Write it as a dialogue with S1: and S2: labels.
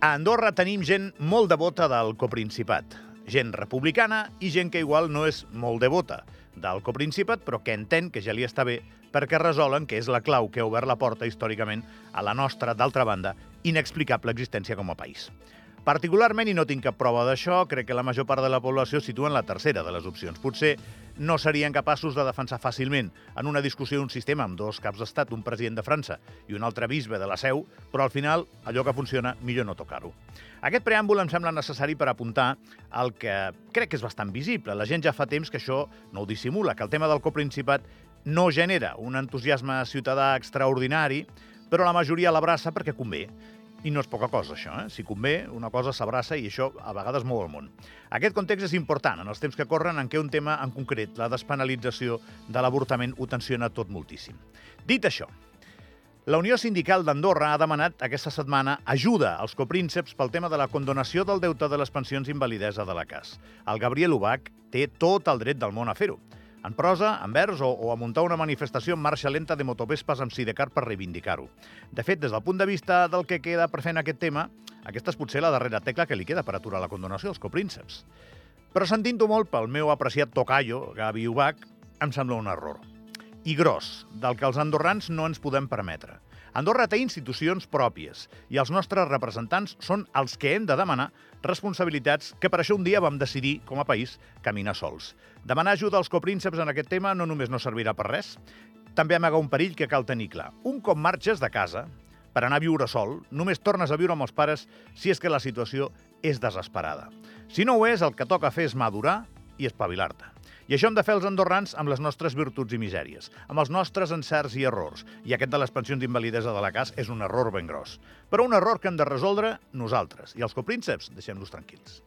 S1: A Andorra tenim gent molt devota del coprincipat, gent republicana i gent que igual no és molt devota del coprincipat, però que entén que ja li està bé perquè resolen que és la clau que ha obert la porta històricament a la nostra, d'altra banda, inexplicable existència com a país. Particularment, i no tinc cap prova d'això, crec que la major part de la població situa en la tercera de les opcions. Potser no serien capaços de defensar fàcilment en una discussió un sistema amb dos caps d'estat, un president de França i un altre bisbe de la Seu, però al final allò que funciona millor no tocar-ho. Aquest preàmbul em sembla necessari per apuntar el que crec que és bastant visible. La gent ja fa temps que això no ho dissimula, que el tema del coprincipat no genera un entusiasme ciutadà extraordinari, però la majoria l'abraça perquè convé i no és poca cosa, això. Eh? Si convé, una cosa s'abraça i això a vegades mou el món. Aquest context és important en els temps que corren en què un tema en concret, la despenalització de l'avortament, ho tensiona tot moltíssim. Dit això, la Unió Sindical d'Andorra ha demanat aquesta setmana ajuda als coprínceps pel tema de la condonació del deute de les pensions invalidesa de la CAS. El Gabriel Ubach té tot el dret del món a fer-ho en prosa, en vers o, o a muntar una manifestació en marxa lenta de motopespes amb Sidecar per reivindicar-ho. De fet, des del punt de vista del que queda per fer en aquest tema, aquesta és potser la darrera tecla que li queda per aturar la condonació als coprínceps. Però sentint-ho molt pel meu apreciat tocayo, Gavi Ubach, em sembla un error. I gros, del que els andorrans no ens podem permetre. Andorra té institucions pròpies i els nostres representants són els que hem de demanar responsabilitats que per això un dia vam decidir, com a país, caminar sols. Demanar ajuda als coprínceps en aquest tema no només no servirà per res, també amaga un perill que cal tenir clar. Un cop marxes de casa, per anar a viure sol, només tornes a viure amb els pares si és que la situació és desesperada. Si no ho és, el que toca fer és madurar i espavilar-te. I això hem de fer els andorrans amb les nostres virtuts i misèries, amb els nostres encerts i errors. I aquest de les pensions d'invalidesa de la CAS és un error ben gros. Però un error que hem de resoldre nosaltres. I els coprínceps, deixem-los tranquils.